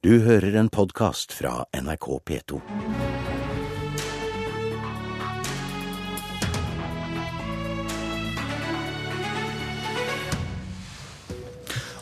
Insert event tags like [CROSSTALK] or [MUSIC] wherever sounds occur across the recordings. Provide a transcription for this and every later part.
Du hører en podkast fra NRK P2.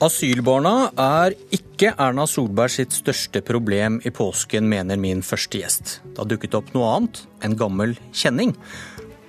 Asylbarna er ikke Erna Solberg sitt største problem i påsken, mener min første gjest. Det har dukket opp noe annet, en gammel kjenning.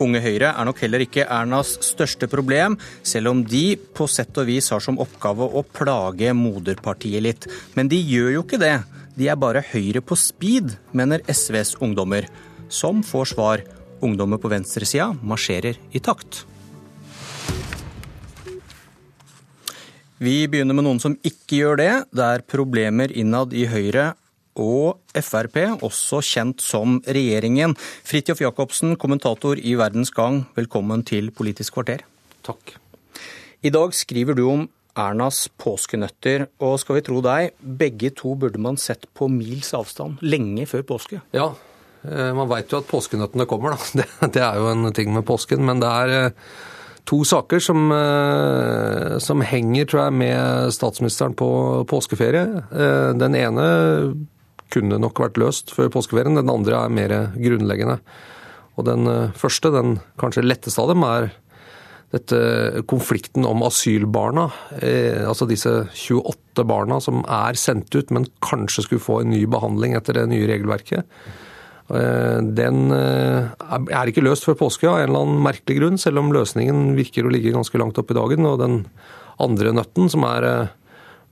Unge Høyre er nok heller ikke Ernas største problem, selv om de på sett og vis har som oppgave å plage moderpartiet litt. Men de gjør jo ikke det. De er bare Høyre på speed, mener SVs ungdommer. Som får svar. Ungdommer på venstresida marsjerer i takt. Vi begynner med noen som ikke gjør det. Det er problemer innad i Høyre og Frp, også kjent som regjeringen. Fridtjof Jacobsen, kommentator i Verdens Gang, velkommen til Politisk kvarter. Takk. I dag skriver du om Ernas påskenøtter, og skal vi tro deg, begge to burde man sett på mils avstand, lenge før påske. Ja, eh, man veit jo at påskenøttene kommer, da. [LAUGHS] Det, er jo en ting med påsken. Men det er eh, to saker som, eh, som henger, tror jeg, med statsministeren på påskeferie. Den ene kunne nok vært løst før påskeferien. Den andre er mer grunnleggende. Og den eh, første, den kanskje letteste av dem, er dette konflikten om asylbarna. Eh, altså disse 28 barna som er sendt ut, men kanskje skulle få en ny behandling etter det nye regelverket. Eh, den eh, er ikke løst før påske av en eller annen merkelig grunn, selv om løsningen virker å ligge ganske langt oppe i dagen. Og den andre nøtten, som er eh,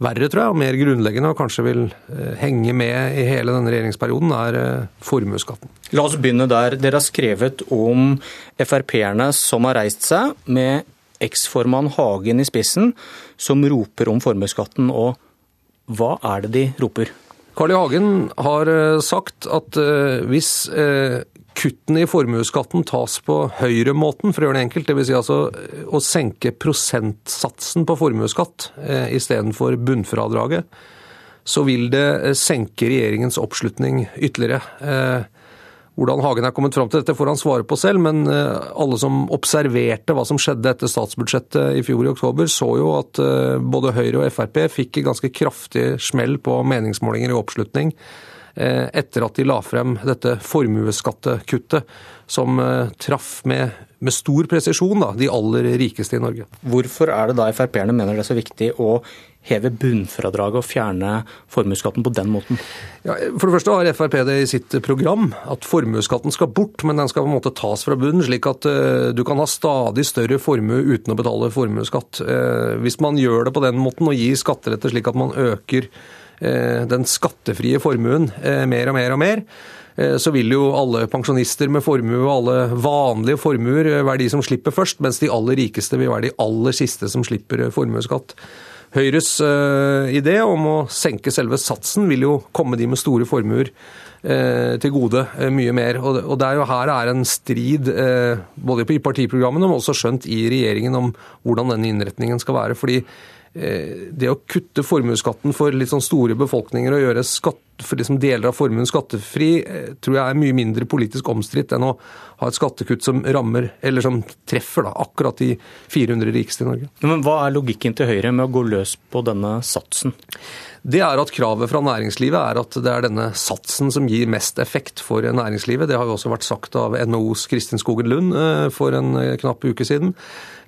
verre, tror jeg, og mer grunnleggende og kanskje vil eh, henge med i hele denne regjeringsperioden, er eh, formuesskatten. La oss begynne der. Dere har skrevet om Frp-erne som har reist seg, med eksformann Hagen i spissen, som roper om formuesskatten. Og hva er det de roper? Carl I. Hagen har eh, sagt at hvis kuttene i formuesskatten tas på høyremåten, for å gjøre det enkelt. Dvs. Si altså eh, å senke prosentsatsen på formuesskatt eh, istedenfor bunnfradraget. Så vil det eh, senke regjeringens oppslutning ytterligere. Eh, hvordan Hagen er kommet fram til dette, får han svare på selv, men eh, alle som observerte hva som skjedde etter statsbudsjettet i fjor i oktober, så jo at både Høyre og Frp fikk ganske kraftig smell på meningsmålinger i oppslutning. Eh, etter at de la frem dette formuesskattekuttet, som eh, traff med, med stor presisjon da, de aller rikeste i Norge. Hvorfor er det da Frp-erne mener det er så viktig å heve bunnfradraget og fjerne formuesskatten på den måten? Ja, for det første har Frp det i sitt program at formuesskatten skal bort, men den skal på en måte tas fra bunnen, slik at uh, du kan ha stadig større formue uten å betale formuesskatt. Hvis man gjør det på den måten og gir skattelette slik at man øker Eh, den skattefrie formuen eh, mer og mer og mer, eh, så vil jo alle pensjonister med formue og alle vanlige formuer være de som slipper først, mens de aller rikeste vil være de aller siste som slipper formuesskatt. Høyres idé om å senke selve satsen vil jo komme de med store formuer til gode mye mer. Og det er jo her det er en strid både i partiprogrammene, men også skjønt i regjeringen om hvordan denne innretningen skal være. fordi Eh, det å kutte formuesskatten for litt sånn store befolkninger og gjøre skatt, for liksom deler av formuen skattefri, eh, tror jeg er mye mindre politisk omstridt enn å ha et skattekutt som rammer, eller som treffer da, akkurat de 400 rikeste i Norge. Men Hva er logikken til Høyre med å gå løs på denne satsen? det er at kravet fra næringslivet er at det er denne satsen som gir mest effekt for næringslivet. Det har jo også vært sagt av NHOs Kristin Skogen Lund eh, for en eh, knapp uke siden.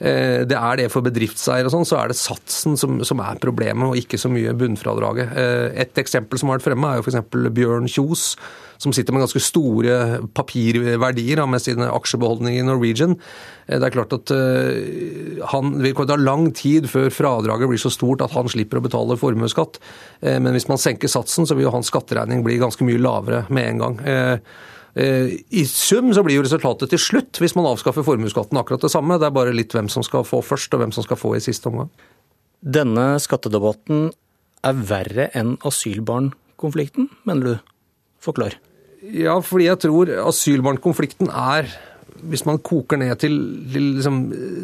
Det er det for bedriftseiere og sånn, så er det satsen som, som, er problemet, og ikke så mye bunnfradraget. Et eksempel som har vært fremme, er jo f.eks. Bjørn Kjos som sitter med ganske store papirverdier med sine aksjebeholdninger i Norwegian. Eh, det er klart at eh, han vil ta lang tid før fradraget blir så stort at han slipper å betale formuesskatt. Eh, men hvis man senker satsen, så vil jo hans skatteregning bli ganske mye lavere med en gang. I sum så blir jo resultatet til slutt, hvis man avskaffer formuesskatten, akkurat det samme. Det er bare litt hvem som skal få først, og hvem som skal få i siste omgang. Denne skattedebatten er verre enn asylbarnkonflikten, mener du? Forklar. Ja, fordi jeg tror asylbarnkonflikten er hvis man koker ned til, liksom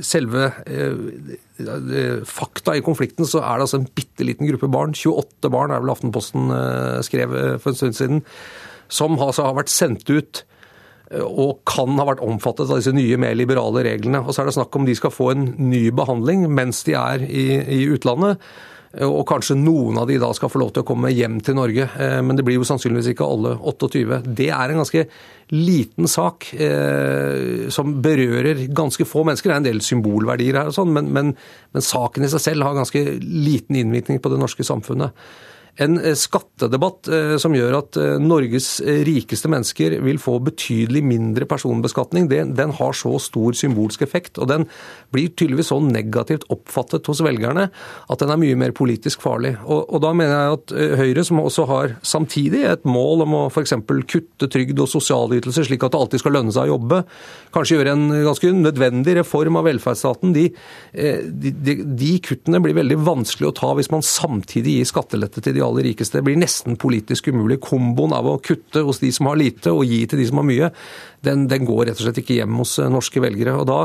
selve eh, fakta i konflikten, så er det altså en bitte liten gruppe barn, 28 barn er vel Aftenposten eh, skrev eh, for en stund siden, som altså har vært sendt ut eh, og kan ha vært omfattet av disse nye, mer liberale reglene. Og så er det snakk om de skal få en ny behandling mens de er i, i utlandet. Og kanskje noen av de da skal få lov til å komme hjem til Norge. Men det blir jo sannsynligvis ikke alle 28. Det er en ganske liten sak eh, som berører ganske få mennesker. Det er en del symbolverdier her, og sånn, men, men, men saken i seg selv har ganske liten innvirkning på det norske samfunnet en eh, skattedebatt eh, som gjør at eh, Norges rikeste mennesker vil få betydelig mindre personbeskatning, den har så stor symbolsk effekt. Og den blir tydeligvis så negativt oppfattet hos velgerne at den er mye mer politisk farlig. Og, og da mener jeg at Høyre, som også har samtidig et mål om å f.eks. kutte trygd og sosialytelser slik at det alltid skal lønne seg å jobbe, kanskje gjøre en ganske nødvendig reform av velferdsstaten, de, de, de, de kuttene blir veldig vanskelig å ta hvis man samtidig gir skattelette til de aller rikeste blir nesten politisk umulig. Komboen av å kutte hos de som har lite og gi til de som har mye, den, den, går rett og slett ikke hjem hos eh, norske velgere. Og Da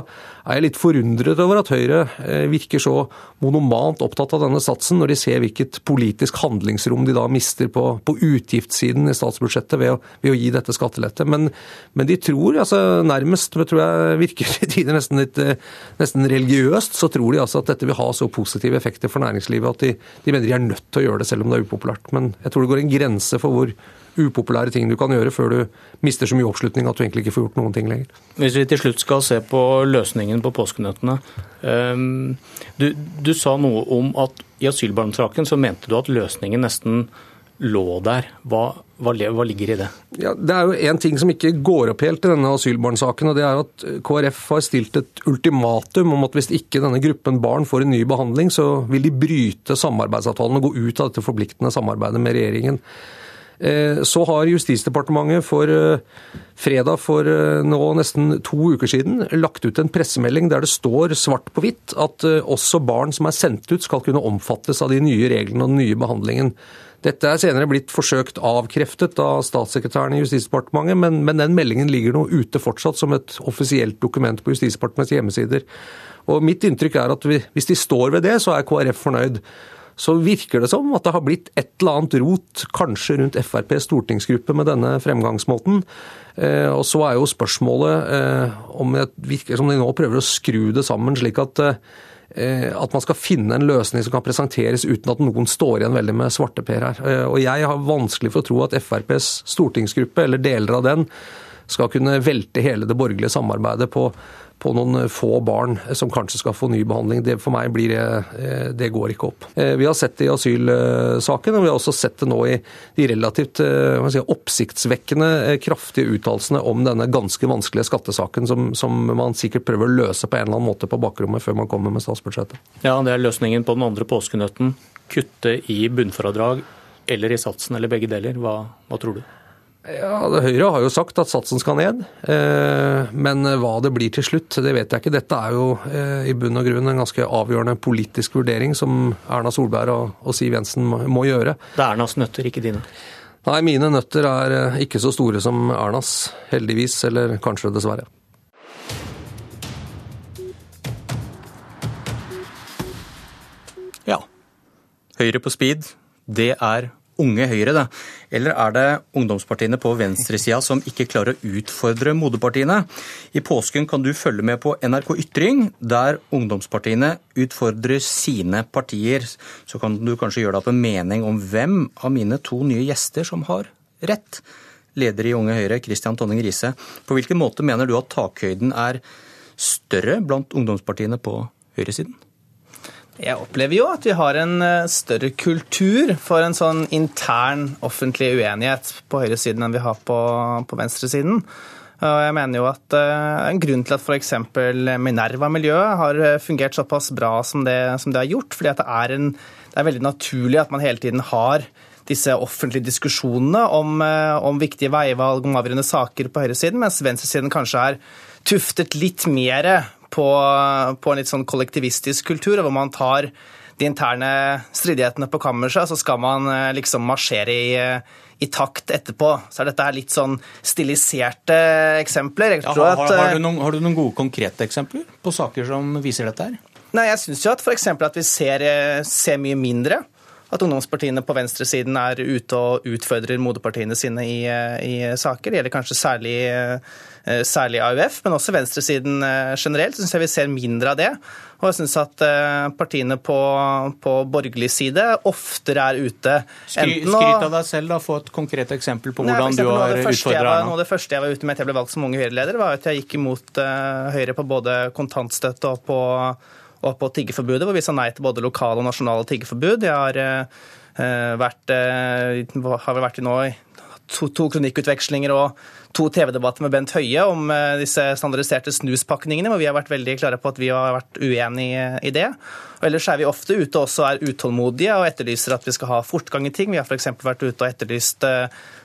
er jeg litt forundret over at Høyre eh, virker så monomant opptatt av denne satsen, når de ser hvilket politisk handlingsrom de da mister på, på utgiftssiden i statsbudsjettet ved å, ved å gi dette skattelette. Men, men, de tror altså nærmest, det tror jeg virker til tider nesten litt eh, nesten religiøst, så tror de altså at dette vil ha så positive effekter for næringslivet at de, de mener de er nødt til å gjøre det selv om det er upopulært. Men jeg tror det går en grense for hvor upopulære ting du kan gjøre før du mister så mye oppslutning at du egentlig ikke får gjort noen ting lenger. Hvis vi til slutt skal se på løsningen på påskenøttene. Ehm, du, du sa noe om at i asylbarnsaken så mente du at løsningen nesten lå der. Hva, hva, hva ligger i det? Ja, det er jo en ting som ikke går opp helt i denne asylbarnsaken. og det er at KrF har stilt et ultimatum om at hvis ikke denne gruppen barn får en ny behandling, så vil de bryte samarbeidsavtalen og gå ut av dette forpliktende samarbeidet med regjeringen. Eh, så har Justisdepartementet for eh, fredag for eh, nå nesten to uker siden lagt ut en pressemelding der det står svart på hvitt at også barn som er sendt ut skal kunne omfattes av de nye reglene og den nye behandlingen. Dette er senere blitt forsøkt avkreftet av statssekretæren i Justisdepartementet, men, men den meldingen ligger nå ute fortsatt som et offisielt dokument på Justisdepartementets hjemmesider. Og Mitt inntrykk er at hvis de står ved det, så er KrF fornøyd så virker det som at det har blitt et eller annet rot, kanskje rundt FrPs stortingsgruppe med denne fremgangsmåten. Eh, og så er jo spørsmålet eh, om det virker som de nå prøver å skru det sammen slik at eh, at man skal finne en løsning som kan presenteres uten at noen står igjen veldig med svarteper her. Og jeg har vanskelig for å tro at FrPs stortingsgruppe, eller deler av den, skal kunne velte hele det borgerlige samarbeidet på på noen få barn som kanskje skal få ny behandling. Det for meg blir det, det går ikke opp. Eh, vi har sett det i asylsaken, og vi har også sett det nå i de relativt eh, si, oppsiktsvekkende kraftige uttalelsene om denne ganske vanskelige skattesaken som, som, man sikkert prøver å løse på en eller annen måte på bakrommet før man kommer med statsbudsjettet. Ja, det er løsningen på den andre påskenøtten. Kutte i bunnfradrag eller i satsen, eller begge deler. Hva, hva tror du? Ja, Høyre har jo sagt at satsen skal ned, eh, men hva det blir til slutt, det vet jeg ikke. Dette er jo eh, i bunn og grunn en ganske avgjørende politisk vurdering som Erna Solberg og Siv Jensen må gjøre. Det er Ernas nøtter, ikke dine? Nei, mine nøtter er eh, ikke så store som Ernas, heldigvis, eller kanskje dessverre. Ja. Høyre på speed, det er Unge Høyre, da? Eller er det ungdomspartiene på venstresida som ikke klarer å utfordre moderpartiene? I påsken kan du følge med på NRK Ytring, der ungdomspartiene utfordrer sine partier. Så kan du kanskje gjøre deg opp en mening om hvem av mine to nye gjester som har rett. Leder i Unge Høyre, Christian Tonning Riise. På hvilken måte mener du at takhøyden er større blant ungdomspartiene på høyresiden? Jeg opplever jo at vi har en eh, større kultur for en sånn intern offentlig uenighet på høyresiden enn vi har på, på venstresiden. Og jeg mener jo at uh, En grunn til at f.eks. Minerva-miljøet har eh, fungert såpass bra som det, som det har gjort, fordi det er, en, det, er veldig naturlig at man hele tiden har disse offentlige diskusjonene om, om viktige veivalg, om avgjørende saker på høyresiden, mens venstresiden kanskje er tuftet litt mer på, på, en litt sånn kollektivistisk kultur, hvor man tar de interne stridighetene på kammerset, så skal man eh, liksom marsjere i, i takt etterpå. Så er dette her litt sånn stiliserte eksempler. Ja, har, har, har, du noen, har, du noen, gode konkrete eksempler på saker som viser dette her? Nei, Jeg syns jo at f.eks. at vi ser, ser mye mindre at ungdomspartiene på venstresiden er ute og utfordrer moderpartiene sine i, i saker. Det gjelder kanskje særlig, eh, særlig AUF, men også venstresiden generelt. generelt. Syns jeg vi ser mindre av det. Og jeg syns at eh, partiene på, på, borgerlig side oftere er ute. Skry, skryt av deg selv, da. Få et konkret eksempel på hvordan Nei, du har utfordra henne. Noe av det første jeg var ute med etter jeg ble valgt som unge Høyre-leder, var at jeg gikk imot Høyre på både kontantstøtte og på og på tiggeforbudet, hvor vi sa nei til både lokale og nasjonale tiggeforbud. Jeg har, uh, vært, uh, har vært i nå to, to kronikkutvekslinger og to TV-debatter med Bent Høie om uh, disse standardiserte snuspakningene, hvor vi har vært veldig klare på at vi har vært uenige i det. Og ellers er vi ofte ute og er utålmodige og etterlyser at vi skal ha fortgang i ting. Vi har f.eks. vært ute og etterlyst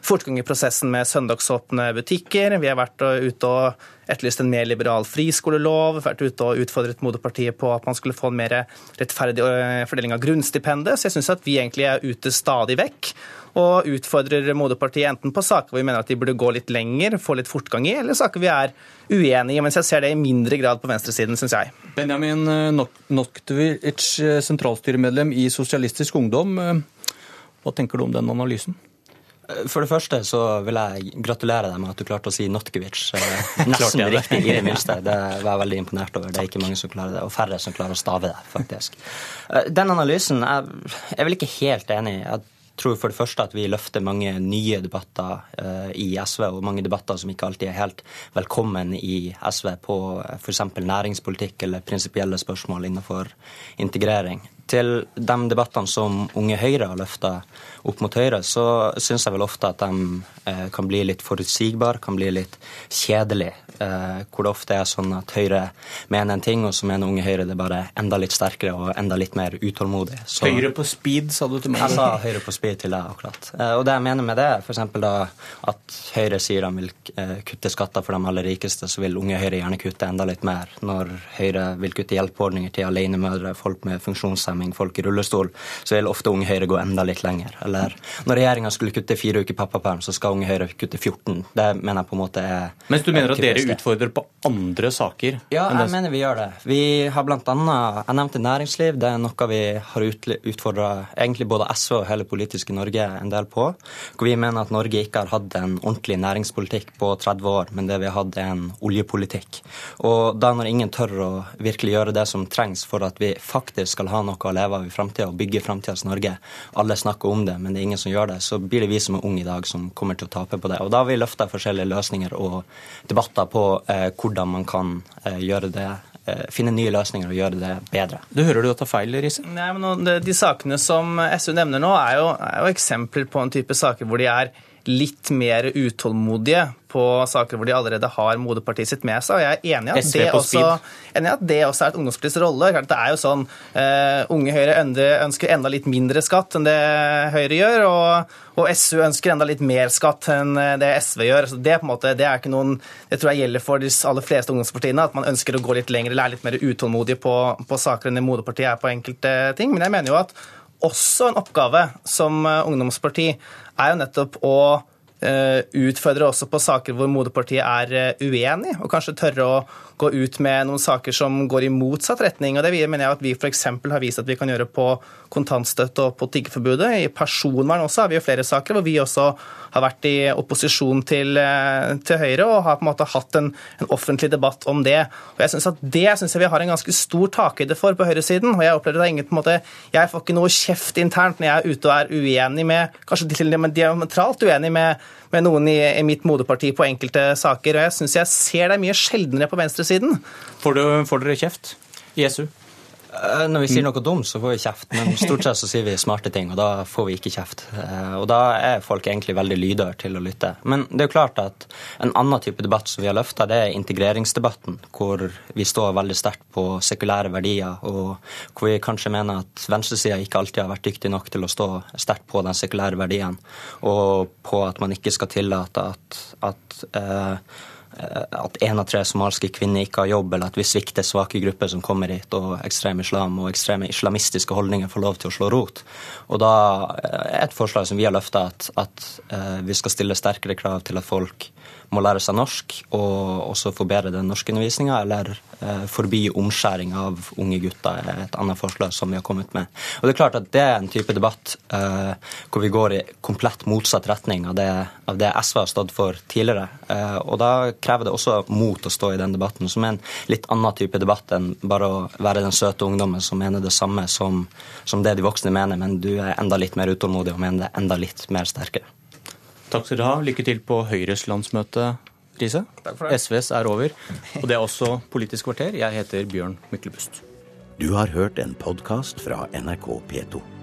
fortgang i prosessen med søndagsåpne butikker. Vi har vært ute og etterlyst en mer liberal friskolelov, vært ute og utfordret moderpartiet på at man skulle få en mer rettferdig fordeling av grunnstipendet. Så jeg syns at vi egentlig er ute stadig vekk og utfordrer moderpartiet enten på saker hvor vi mener at de burde gå litt lenger, få litt fortgang i, eller saker vi er uenige i. Mens jeg ser det i mindre grad på venstresiden, syns jeg. Benjamin øh, Noktovic, øh, sentralstyremedlem i Sosialistisk Ungdom. Hva tenker du om den analysen? For det første så vil jeg gratulere deg med at du klarte å si Notkevic eh, [LAUGHS] nesten riktig i det [LAUGHS] minste. Det var jeg veldig imponert over. Det er ikke mange som klarer det, og færre som klarer å stave det, faktisk. Eh, den analysen er jeg vel ikke helt enig i. Tror for det første at vi løfter mange nye debatter uh, i SV, og mange debatter som ikke alltid er helt velkommen i SV på f.eks. næringspolitikk eller prinsipielle spørsmål innenfor integrering til de debattene som Unge Høyre har løfta opp mot Høyre, så syns jeg vel ofte at de eh, kan bli litt forutsigbare, kan bli litt kjedelige. Eh, hvor det ofte er sånn at Høyre mener en ting, og så mener Unge Høyre det bare enda litt sterkere og enda litt mer utålmodig. Så, høyre på speed, sa du til meg? Jeg sa Høyre på speed til deg, akkurat. Eh, og det jeg mener med det, er f.eks. da at Høyre sier de vil eh, kutte skatter for de aller rikeste, så vil Unge Høyre gjerne kutte enda litt mer. Når Høyre vil kutte hjelpeordninger til alenemødre, folk med funksjonshemming, funksjonshemming, folk i rullestol, så vil ofte Unge Høyre gå enda litt lenger. Eller når regjeringa skulle kutte fire uker pappaperm, så skal Unge Høyre kutte 14. Det mener jeg på en måte er Mens du mener at dere utfordrer på andre saker? Ja, jeg mener vi gjør det. Vi har blant annet, Jeg nevnte næringsliv. Det er noe vi har utfordra egentlig både SV og hele politiske Norge en del på. Hvor vi mener at Norge ikke har hatt en ordentlig næringspolitikk på 30 år, men det vi har hatt, er en oljepolitikk. Og da når ingen tør å virkelig gjøre det som trengs for at vi faktisk skal ha noe å leve av i framtida og bygge framtidas Norge. Alle snakker om det, men det er ingen som gjør det. Så blir det vi som er unge i dag, som kommer til å tape på det. Og da har vi løfta forskjellige løsninger og debatter på eh, hvordan man kan eh, gjøre det eh, finne nye løsninger og gjøre det bedre. Du hører du tar feil, Riise? Nei, men De sakene som SU nevner nå, er jo, er jo eksempler på en type saker hvor de er litt mer utålmodige på saker hvor de allerede har moderpartiet sitt med seg. og Jeg er enig i at, det også, enig at det også er et ungdomspolitisk rolle. Det er jo sånn, uh, Unge Høyre ønsker enda litt mindre skatt enn det Høyre gjør, og, og SU ønsker enda litt mer skatt enn det SV gjør. Så det, måte, det, er noen, det tror jeg gjelder for de aller fleste ungdomspartiene, at man ønsker å gå litt lenger eller er litt mer utålmodig på, på saker enn det moderpartiet er på enkelte ting. Men jeg mener jo at også en oppgave som ungdomsparti er jo nettopp å eh, utfordre også på saker hvor moderpartiet er eh, uenig, og kanskje tørre å gå ut med noen saker som går i motsatt retning. og Det mener jeg at vi f.eks. har vist at vi kan gjøre på kontantstøtte og på tiggeforbudet. I personvern også har vi jo flere saker hvor vi også har vært i opposisjon til, eh, til Høyre og har på en måte hatt en, en offentlig debatt om det. Og jeg synes at Det synes jeg vi har en ganske stor takhøyde for på høyresiden. og Jeg opplever det ingen på en måte, jeg får ikke noe kjeft internt når jeg er ute og er uenig med, kanskje til og med diametralt uenig med, med noen i, i, mitt moderparti på enkelte saker. og Jeg syns jeg ser det mye sjeldnere på venstresiden. Får, du, får dere kjeft i SU? Eh, når vi sier noe dumt, så får vi kjeft, men stort sett så sier vi smarte ting, og da får vi ikke kjeft. Eh, og da er folk egentlig veldig lydhøre til å lytte. Men det er jo klart at en annen type debatt som vi har løfta, det er integreringsdebatten, hvor vi står veldig sterkt på sekulære verdier, og hvor vi kanskje mener at venstresida ikke alltid har vært dyktig nok til å stå sterkt på den sekulære verdien, og på at man ikke skal tillate at, at eh, at én av tre somalske kvinner ikke har jobb, eller at vi svikter svake grupper som kommer hit, og ekstrem islam og ekstreme islamistiske holdninger får lov til å slå rot. Og da er et forslag som vi har løfta, at, at vi skal stille sterkere krav til at folk må lære seg norsk og også forbedre den norskundervisninga, eller eh, forby omskjæring av unge gutter, er et annet forslag som vi har kommet med. Og Det er klart at det er en type debatt eh, hvor vi går i komplett motsatt retning av det, av det SV har stått for tidligere. Eh, og Da krever det også mot å stå i den debatten, som er en litt annen type debatt enn bare å være den søte ungdommen som mener det samme som, som det de voksne mener, men du er enda litt mer utålmodig og mener det enda litt mer sterkere. Takk skal du ha. Lykke til på Høyres landsmøte, Riise. SVs er over. Og det er også Politisk kvarter. Jeg heter Bjørn Myklebust. Du har hørt en podkast fra NRK P2.